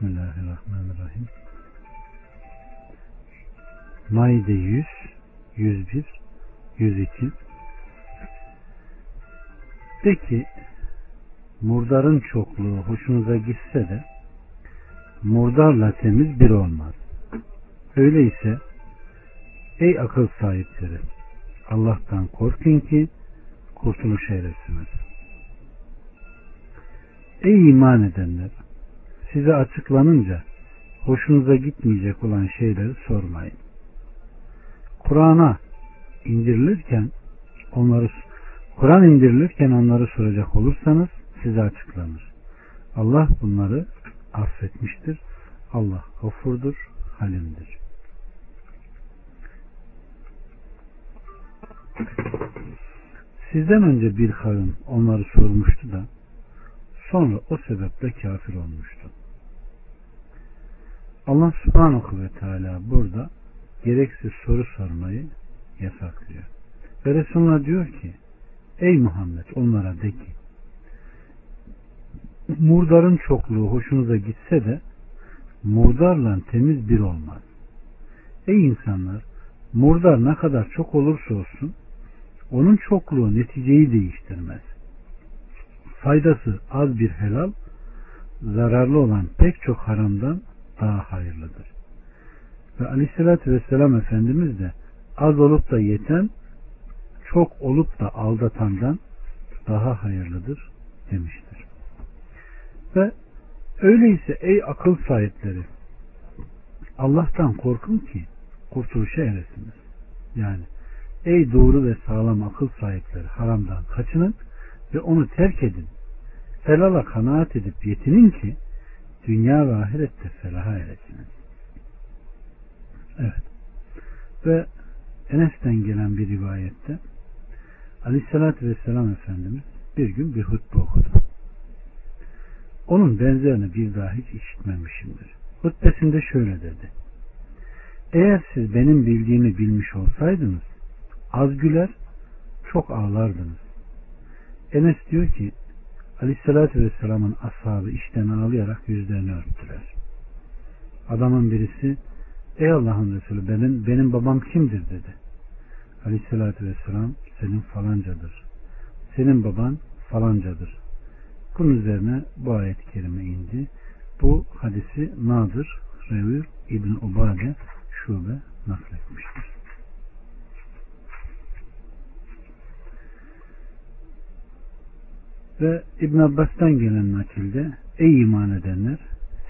Bismillahirrahmanirrahim. Maide 100, 101, 102. De ki murdarın çokluğu hoşunuza gitse de murdarla temiz bir olmaz. Öyleyse ey akıl sahipleri Allah'tan korkun ki kurtuluş eresiniz. Ey iman edenler size açıklanınca hoşunuza gitmeyecek olan şeyleri sormayın. Kur'an'a indirilirken onları Kur'an indirilirken onları soracak olursanız size açıklanır. Allah bunları affetmiştir. Allah gafurdur, halimdir. Sizden önce bir kavim onları sormuştu da sonra o sebeple kafir olmuştu. Allah subhanahu ve teala burada gereksiz soru sormayı yasaklıyor. Ve Resulullah diyor ki Ey Muhammed onlara de ki murdarın çokluğu hoşunuza gitse de murdarla temiz bir olmaz. Ey insanlar murdar ne kadar çok olursa olsun onun çokluğu neticeyi değiştirmez. Faydası az bir helal zararlı olan pek çok haramdan daha hayırlıdır. Ve aleyhissalatü vesselam Efendimiz de az olup da yeten çok olup da aldatandan daha hayırlıdır demiştir. Ve öyleyse ey akıl sahipleri Allah'tan korkun ki kurtuluşa eresiniz. Yani ey doğru ve sağlam akıl sahipleri haramdan kaçının ve onu terk edin. Helala kanaat edip yetinin ki dünya ve ahirette felaha eresiniz. Evet. Ve Enes'ten gelen bir rivayette Aleyhisselatü Vesselam Efendimiz bir gün bir hutbe okudu. Onun benzerini bir daha hiç işitmemişimdir. Hutbesinde şöyle dedi. Eğer siz benim bildiğimi bilmiş olsaydınız az güler çok ağlardınız. Enes diyor ki Aleyhisselatü Vesselam'ın ashabı işten ağlayarak yüzlerini örttüler. Adamın birisi Ey Allah'ın Resulü benim, benim babam kimdir dedi. Aleyhisselatü Vesselam senin falancadır. Senin baban falancadır. Bunun üzerine bu ayet-i kerime indi. Bu hadisi Nadir Revir İbn Ubade şube nakletmiştir. Ve İbn Abbas'tan gelen nakilde Ey iman edenler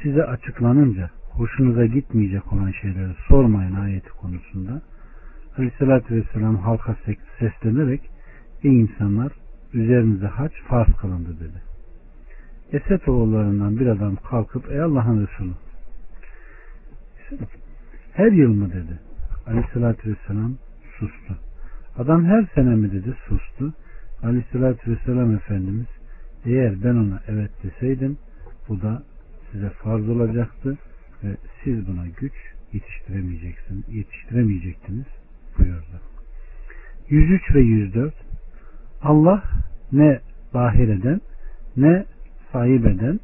size açıklanınca hoşunuza gitmeyecek olan şeyleri sormayın ayeti konusunda Aleyhisselatü Vesselam halka seslenerek Ey insanlar üzerinize haç farz kılındı dedi. Esed oğullarından bir adam kalkıp ey Allah'ın Resulü her yıl mı dedi. Aleyhissalatü vesselam sustu. Adam her sene mi dedi sustu. Aleyhissalatü vesselam Efendimiz eğer ben ona evet deseydim bu da size farz olacaktı ve siz buna güç yetiştiremeyeceksiniz, yetiştiremeyecektiniz buyurdu. 103 ve 104 Allah ne bahir eden ne sahip eden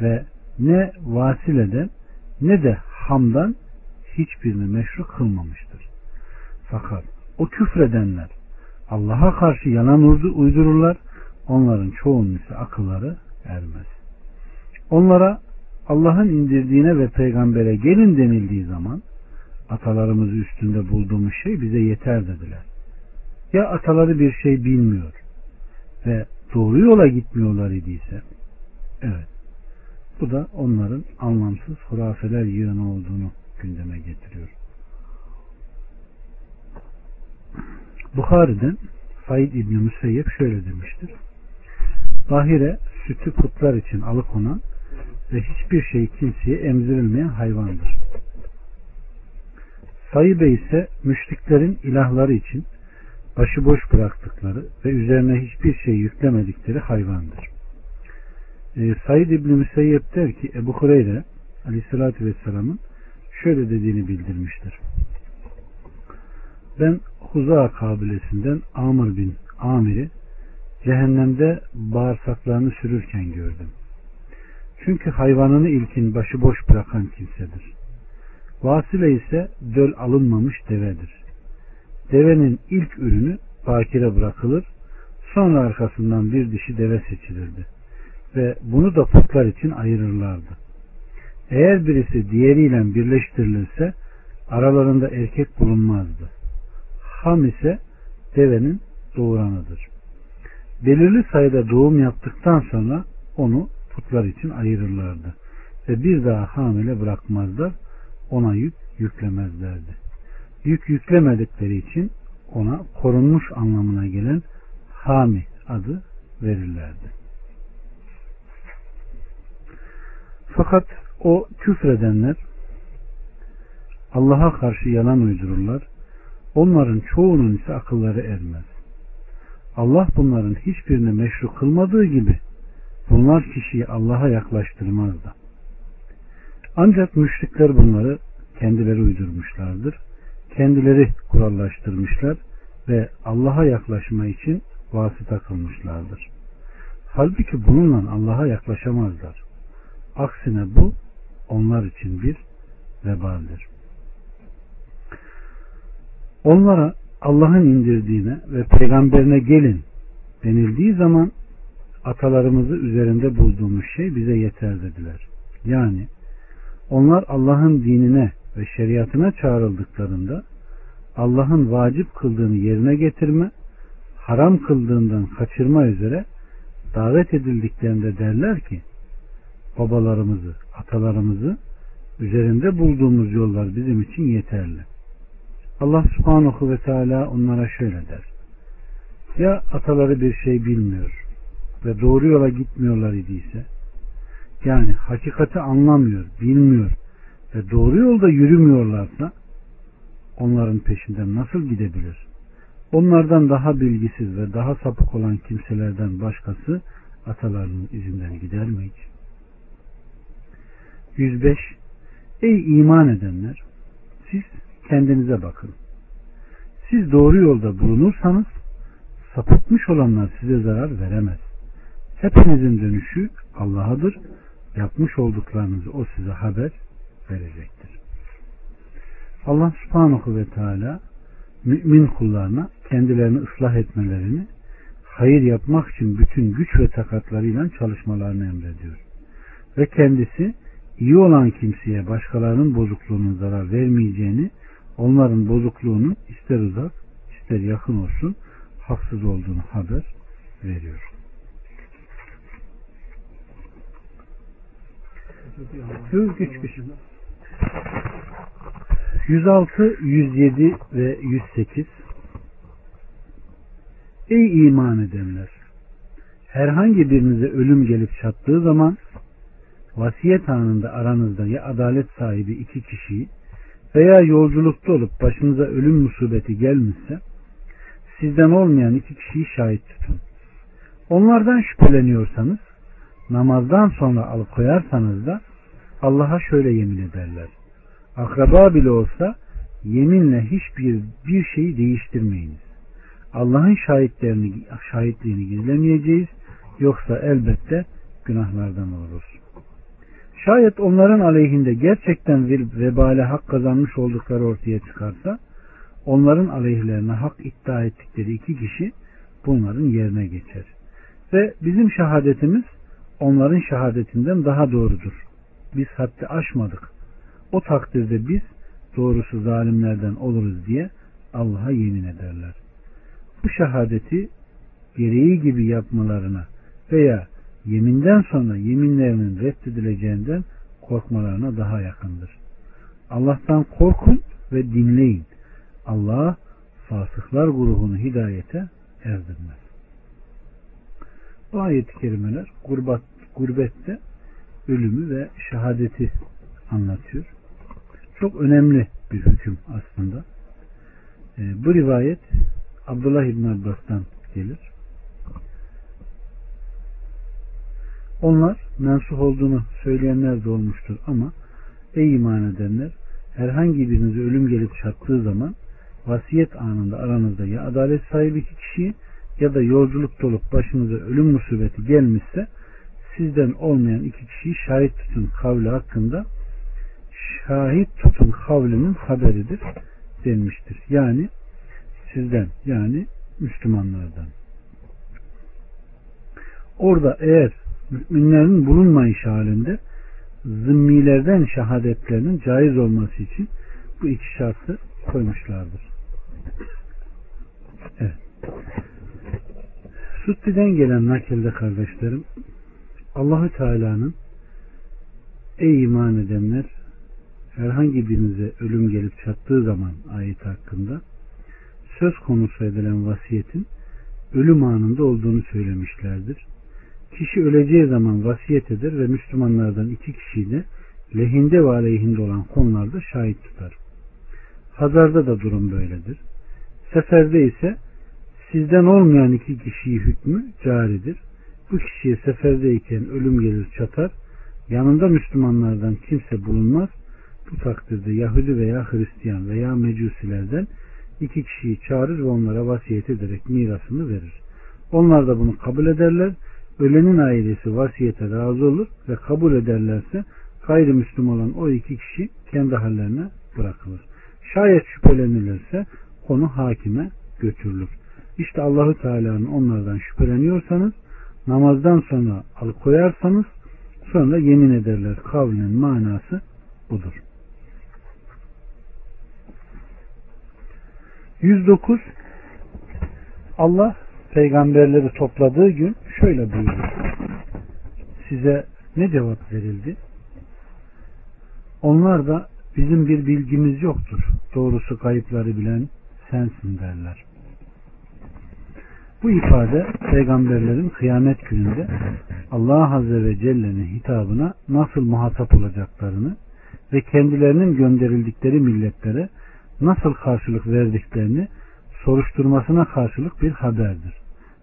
ve ne vasil eden ne de hamdan hiçbirini meşru kılmamıştır. Fakat o küfredenler Allah'a karşı yalan uydururlar. Onların çoğunun ise akılları ermez. Onlara Allah'ın indirdiğine ve peygambere gelin denildiği zaman atalarımızı üstünde bulduğumuz şey bize yeter dediler. Ya ataları bir şey bilmiyor ve doğru yola gitmiyorlar idiyse evet bu da onların anlamsız hurafeler yığını olduğunu gündeme getiriyor. Bukhari'den Said İbni Müseyyep şöyle demiştir. Bahire sütü putlar için alıkonan ve hiçbir şey kimseye emzirilmeyen hayvandır. Sayıbe ise müşriklerin ilahları için başıboş bıraktıkları ve üzerine hiçbir şey yüklemedikleri hayvandır. E, Said İbni Müseyyep der ki Ebu Hureyre Aleyhisselatü Vesselam'ın şöyle dediğini bildirmiştir. Ben Huza kabilesinden Amr bin Amir'i cehennemde bağırsaklarını sürürken gördüm. Çünkü hayvanını ilkin başıboş bırakan kimsedir. Vasile ise döl alınmamış devedir. Devenin ilk ürünü bakire bırakılır, sonra arkasından bir dişi deve seçilirdi. Ve bunu da putlar için ayırırlardı. Eğer birisi diğeriyle birleştirilirse aralarında erkek bulunmazdı. Ham ise devenin doğuranıdır. Belirli sayıda doğum yaptıktan sonra onu putlar için ayırırlardı. Ve bir daha hamile bırakmazlar. Ona yük yüklemezlerdi. Yük yüklemedikleri için ona korunmuş anlamına gelen hami adı verirlerdi. Fakat o küfredenler Allah'a karşı yalan uydururlar. Onların çoğunun ise akılları ermez. Allah bunların hiçbirini meşru kılmadığı gibi bunlar kişiyi Allah'a yaklaştırmaz da. Ancak müşrikler bunları kendileri uydurmuşlardır. Kendileri kurallaştırmışlar ve Allah'a yaklaşma için vasıta kılmışlardır. Halbuki bununla Allah'a yaklaşamazlar. Aksine bu onlar için bir vebaldir. Onlara Allah'ın indirdiğine ve peygamberine gelin denildiği zaman atalarımızı üzerinde bulduğumuz şey bize yeter dediler. Yani onlar Allah'ın dinine ve şeriatına çağrıldıklarında Allah'ın vacip kıldığını yerine getirme, haram kıldığından kaçırma üzere davet edildiklerinde derler ki babalarımızı, atalarımızı üzerinde bulduğumuz yollar bizim için yeterli. Allah subhanahu ve teala onlara şöyle der. Ya ataları bir şey bilmiyor ve doğru yola gitmiyorlar idiyse yani hakikati anlamıyor, bilmiyor ve doğru yolda yürümüyorlarsa onların peşinden nasıl gidebilir? Onlardan daha bilgisiz ve daha sapık olan kimselerden başkası atalarının izinden gider mi hiç? 105 Ey iman edenler! Siz kendinize bakın. Siz doğru yolda bulunursanız sapıtmış olanlar size zarar veremez. Hepinizin dönüşü Allah'adır. Yapmış olduklarınızı o size haber verecektir. Allah subhanahu ve teala mümin kullarına kendilerini ıslah etmelerini hayır yapmak için bütün güç ve takatlarıyla çalışmalarını emrediyor. Ve kendisi iyi olan kimseye başkalarının bozukluğunun zarar vermeyeceğini, onların bozukluğunun ister uzak ister yakın olsun haksız olduğunu haber veriyor. Güç güç. 106, 107 ve 108 Ey iman edenler! Herhangi birinize ölüm gelip çattığı zaman vasiyet anında aranızda ya adalet sahibi iki kişiyi veya yolculukta olup başınıza ölüm musibeti gelmişse sizden olmayan iki kişiyi şahit tutun. Onlardan şüpheleniyorsanız namazdan sonra alıkoyarsanız da Allah'a şöyle yemin ederler. Akraba bile olsa yeminle hiçbir bir şeyi değiştirmeyiniz. Allah'ın şahitlerini şahitliğini gizlemeyeceğiz yoksa elbette günahlardan oluruz. Şayet onların aleyhinde gerçekten bir vebale hak kazanmış oldukları ortaya çıkarsa onların aleyhlerine hak iddia ettikleri iki kişi bunların yerine geçer. Ve bizim şehadetimiz onların şehadetinden daha doğrudur. Biz haddi aşmadık. O takdirde biz doğrusu zalimlerden oluruz diye Allah'a yemin ederler. Bu şehadeti gereği gibi yapmalarına veya yeminden sonra yeminlerinin reddedileceğinden korkmalarına daha yakındır. Allah'tan korkun ve dinleyin. Allah fasıklar grubunu hidayete erdirmez. Bu ayet-i kerimeler gurbat, gurbette ölümü ve şehadeti anlatıyor. Çok önemli bir hüküm aslında. E, bu rivayet Abdullah İbn Abbas'tan gelir. Onlar mensuh olduğunu söyleyenler de olmuştur ama ey iman edenler herhangi birinize ölüm gelip çattığı zaman vasiyet anında aranızda ya adalet sahibi iki kişi ya da yolculuk olup başınıza ölüm musibeti gelmişse sizden olmayan iki kişiyi şahit tutun kavli hakkında şahit tutun kavlinin haberidir denmiştir. Yani sizden yani Müslümanlardan. Orada eğer müminlerin bulunmayış halinde zımmilerden şehadetlerinin caiz olması için bu iki şartı koymuşlardır. Evet. Sutti'den gelen nakilde kardeşlerim Allahü Teala'nın ey iman edenler herhangi birinize ölüm gelip çattığı zaman ayet hakkında söz konusu edilen vasiyetin ölüm anında olduğunu söylemişlerdir. Kişi öleceği zaman vasiyet eder ve Müslümanlardan iki kişiyi de lehinde ve aleyhinde olan konularda şahit tutar. Hazarda da durum böyledir. Seferde ise sizden olmayan iki kişiyi hükmü caridir. Bu kişiye seferdeyken ölüm gelir çatar. Yanında Müslümanlardan kimse bulunmaz. Bu takdirde Yahudi veya Hristiyan veya Mecusilerden iki kişiyi çağırır ve onlara vasiyet ederek mirasını verir. Onlar da bunu kabul ederler. Ölenin ailesi vasiyete razı olur ve kabul ederlerse gayrimüslim olan o iki kişi kendi hallerine bırakılır. Şayet şüphelenilirse konu hakime götürülür. İşte Allahü Teala'nın onlardan şüpheleniyorsanız namazdan sonra alıkoyarsanız sonra yemin ederler kavlinin manası budur. 109 Allah peygamberleri topladığı gün şöyle buyurdu. Size ne cevap verildi? Onlar da bizim bir bilgimiz yoktur. Doğrusu kayıpları bilen sensin derler. Bu ifade peygamberlerin kıyamet gününde Allah Azze ve Celle'nin hitabına nasıl muhatap olacaklarını ve kendilerinin gönderildikleri milletlere nasıl karşılık verdiklerini soruşturmasına karşılık bir haberdir.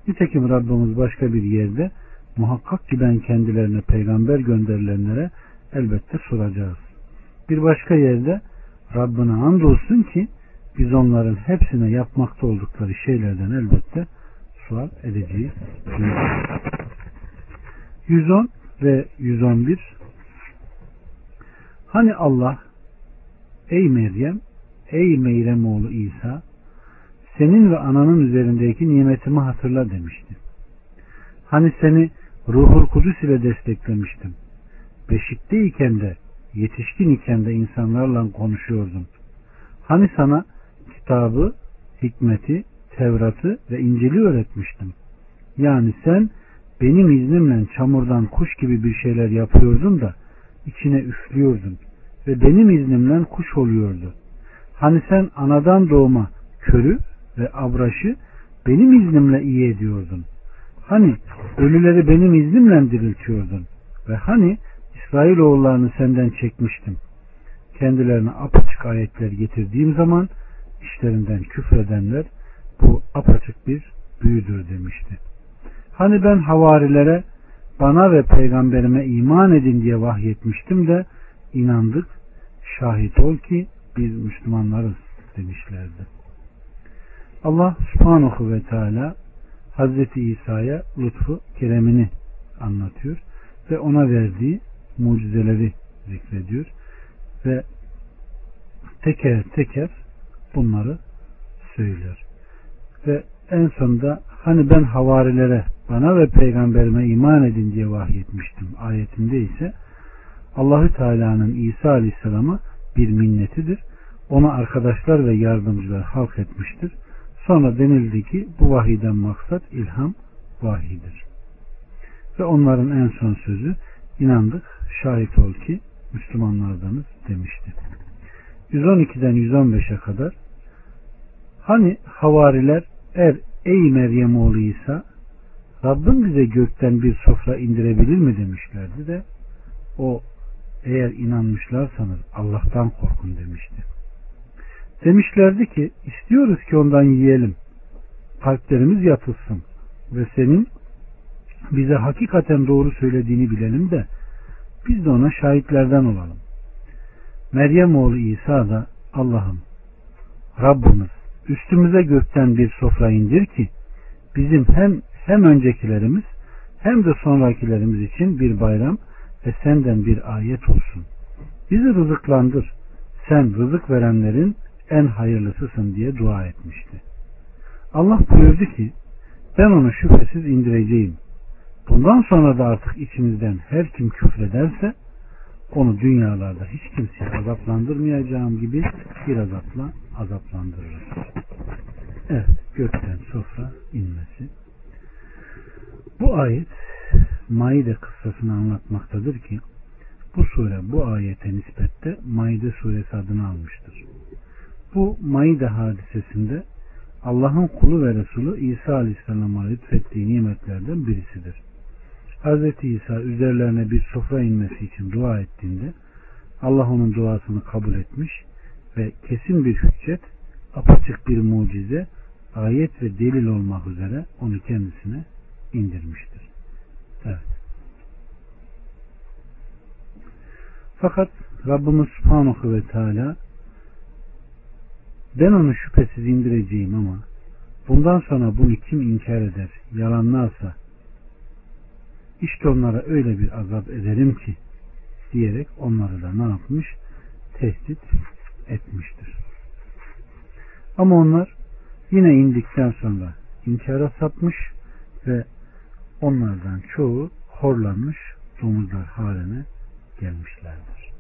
Nitekim Rabbimiz başka bir yerde muhakkak ki ben kendilerine peygamber gönderilenlere elbette soracağız. Bir başka yerde Rabbine andolsun ki biz onların hepsine yapmakta oldukları şeylerden elbette sual edeceğiz. 110 ve 111 Hani Allah ey Meryem ey Meyrem oğlu İsa senin ve ananın üzerindeki nimetimi hatırla demişti. Hani seni ruhul kudüs ile desteklemiştim. Beşikteyken de yetişkin iken de insanlarla konuşuyordun. Hani sana kitabı, hikmeti, Tevrat'ı ve İncil'i öğretmiştim. Yani sen benim iznimle çamurdan kuş gibi bir şeyler yapıyordun da içine üflüyordun ve benim iznimle kuş oluyordu. Hani sen anadan doğma körü ve abraşı benim iznimle iyi ediyordun. Hani ölüleri benim iznimle diriltiyordun. Ve hani İsrailoğullarını senden çekmiştim. Kendilerine apaçık ayetler getirdiğim zaman işlerinden küfredenler bu apaçık bir büyüdür demişti. Hani ben havarilere bana ve peygamberime iman edin diye vahyetmiştim de inandık. Şahit ol ki biz Müslümanlarız demişlerdi. Allah subhanahu ve teala Hazreti İsa'ya lütfu keremini anlatıyor ve ona verdiği mucizeleri zikrediyor ve teker teker bunları söylüyor. Ve en sonunda hani ben havarilere bana ve peygamberime iman edin diye vahyetmiştim ayetinde ise Allahü Teala'nın İsa Aleyhisselam'a bir minnetidir. Ona arkadaşlar ve yardımcılar halk etmiştir. Sonra denildi ki bu vahiden maksat ilham vahidir. Ve onların en son sözü inandık şahit ol ki Müslümanlardanız demişti. 112'den 115'e kadar hani havariler er ey Meryem oğlu İsa Rabbim bize gökten bir sofra indirebilir mi demişlerdi de o eğer inanmışlarsanız Allah'tan korkun demişti. Demişlerdi ki istiyoruz ki ondan yiyelim. Kalplerimiz yatılsın ve senin bize hakikaten doğru söylediğini bilelim de biz de ona şahitlerden olalım. Meryem oğlu İsa da Allah'ım Rabbimiz üstümüze gökten bir sofra indir ki bizim hem hem öncekilerimiz hem de sonrakilerimiz için bir bayram ve senden bir ayet olsun. Bizi rızıklandır. Sen rızık verenlerin en hayırlısısın diye dua etmişti. Allah buyurdu ki ben onu şüphesiz indireceğim. Bundan sonra da artık içimizden her kim küfrederse onu dünyalarda hiç kimseye azaplandırmayacağım gibi bir azapla azaplandırırız. Evet, gökten sofra inmesi. Bu ayet Maide kıssasını anlatmaktadır ki bu sure bu ayete nispette Maide suresi adını almıştır. Bu Maide hadisesinde Allah'ın kulu ve Resulü İsa Aleyhisselam'a lütfettiği nimetlerden birisidir. Hz. İsa üzerlerine bir sofra inmesi için dua ettiğinde Allah onun duasını kabul etmiş ve kesin bir hüccet, apaçık bir mucize, ayet ve delil olmak üzere onu kendisine indirmiştir. Evet. Fakat Rabbimiz Subhanahu ve Teala ben onu şüphesiz indireceğim ama bundan sonra bunu kim inkar eder, yalanlarsa işte onlara öyle bir azap ederim ki diyerek onları da ne yapmış? Tehdit etmiştir. Ama onlar yine indikten sonra inkara sapmış ve onlardan çoğu horlanmış domuzlar haline gelmişlerdir.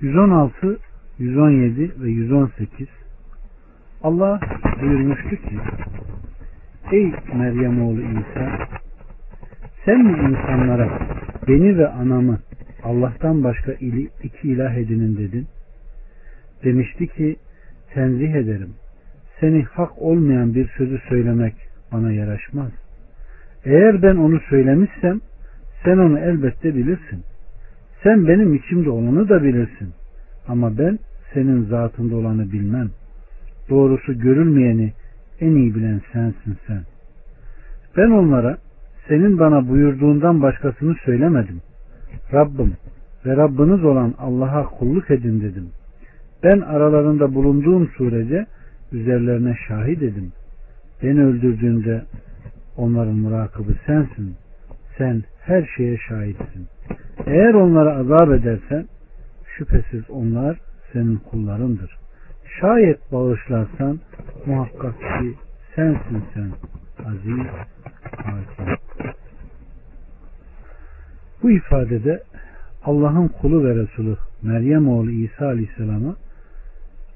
116, 117 ve 118 Allah buyurmuştu ki Ey Meryem oğlu İsa sen mi insanlara beni ve anamı Allah'tan başka iki ilah edinin dedin? Demişti ki tenzih ederim. Seni hak olmayan bir sözü söylemek bana yaraşmaz. Eğer ben onu söylemişsem sen onu elbette bilirsin. Sen benim içimde olanı da bilirsin. Ama ben senin zatında olanı bilmem. Doğrusu görülmeyeni en iyi bilen sensin sen. Ben onlara senin bana buyurduğundan başkasını söylemedim. Rabbim ve Rabbiniz olan Allah'a kulluk edin dedim. Ben aralarında bulunduğum sürece üzerlerine şahit edim. Beni öldürdüğünde onların murakabı sensin. Sen her şeye şahitsin. Eğer onlara azap edersen şüphesiz onlar senin kullarındır. Şayet bağışlarsan muhakkak ki sensin sen aziz hakim. Bu ifadede Allah'ın kulu ve Resulü Meryem oğlu İsa Aleyhisselam'a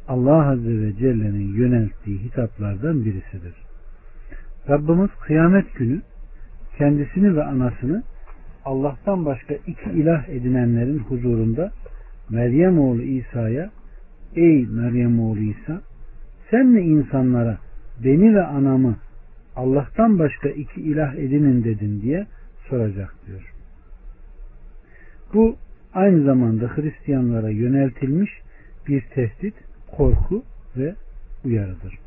Allah Azze ve Celle'nin yönelttiği hitaplardan birisidir. Rabbimiz kıyamet günü kendisini ve anasını Allah'tan başka iki ilah edinenlerin huzurunda Meryem oğlu İsa'ya Ey Meryem oğlu İsa sen mi insanlara beni ve anamı Allah'tan başka iki ilah edinin dedin diye soracak diyor. Bu aynı zamanda Hristiyanlara yöneltilmiş bir tehdit, korku ve uyarıdır.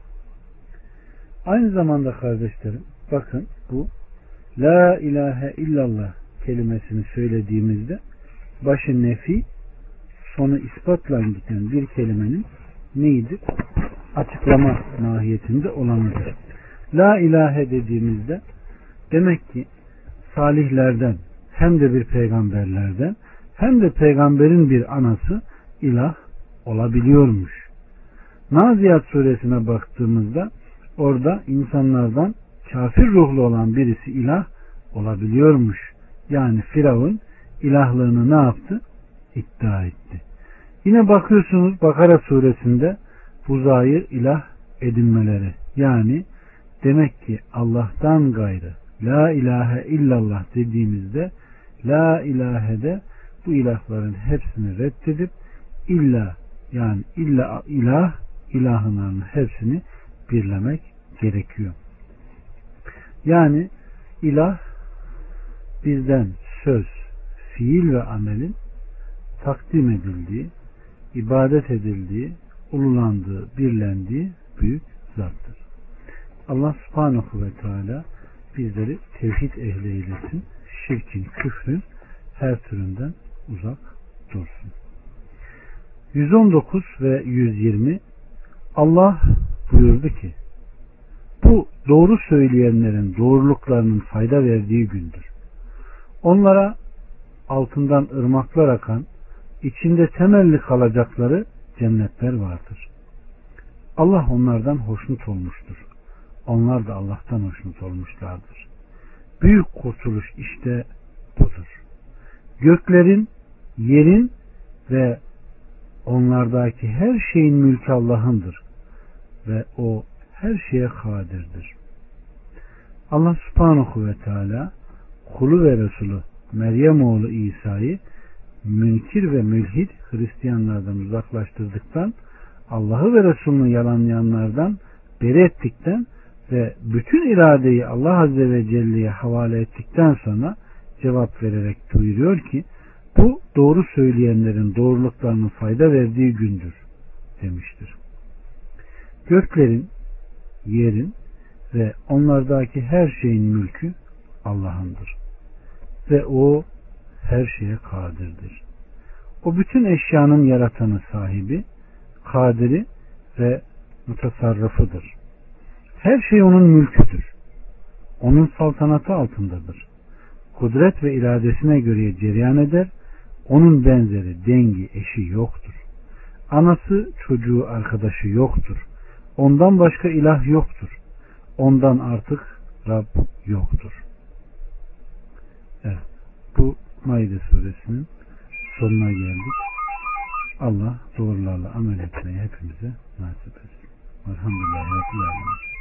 Aynı zamanda kardeşlerim bakın bu La ilahe illallah kelimesini söylediğimizde başı nefi sonu ispatla giden bir kelimenin neydi? Açıklama mahiyetinde olanıdır. La ilahe dediğimizde demek ki salihlerden hem de bir peygamberlerden hem de peygamberin bir anası ilah olabiliyormuş. Naziyat suresine baktığımızda orada insanlardan kafir ruhlu olan birisi ilah olabiliyormuş. Yani Firavun ilahlığını ne yaptı? İddia etti. Yine bakıyorsunuz Bakara suresinde buzayı ilah edinmeleri. Yani demek ki Allah'tan gayrı La ilahe illallah dediğimizde La ilahe de bu ilahların hepsini reddedip illa yani illa ilah ilahının hepsini birlemek gerekiyor. Yani ilah bizden söz, fiil ve amelin takdim edildiği, ibadet edildiği, ululandığı, birlendiği büyük zattır. Allah subhanahu ve teala bizleri tevhid ehli eylesin. Şirkin, küfrün her türünden uzak dursun. 119 ve 120 Allah buyurdu ki bu doğru söyleyenlerin doğruluklarının fayda verdiği gündür. Onlara altından ırmaklar akan, içinde temelli kalacakları cennetler vardır. Allah onlardan hoşnut olmuştur. Onlar da Allah'tan hoşnut olmuşlardır. Büyük kurtuluş işte budur. Göklerin, yerin ve onlardaki her şeyin mülkü Allah'ındır ve o her şeye kadirdir. Allah subhanahu ve teala kulu ve Resulü Meryem oğlu İsa'yı münkir ve mülhid Hristiyanlardan uzaklaştırdıktan Allah'ı ve Resulünü yalanlayanlardan beri ettikten ve bütün iradeyi Allah Azze ve Celle'ye havale ettikten sonra cevap vererek buyuruyor ki bu doğru söyleyenlerin doğruluklarının fayda verdiği gündür demiştir. Göklerin, yerin ve onlardaki her şeyin mülkü Allah'ındır. Ve o her şeye kadirdir. O bütün eşyanın yaratanı sahibi, kadiri ve mutasarrıfıdır. Her şey onun mülküdür. Onun saltanatı altındadır. Kudret ve iradesine göre cereyan eder. Onun benzeri, dengi, eşi yoktur. Anası, çocuğu, arkadaşı yoktur. Ondan başka ilah yoktur. Ondan artık Rab yoktur. Evet. Maide suresinin sonuna geldik. Allah doğrularla amel etmeyi hepimize nasip etsin. Elhamdülillah.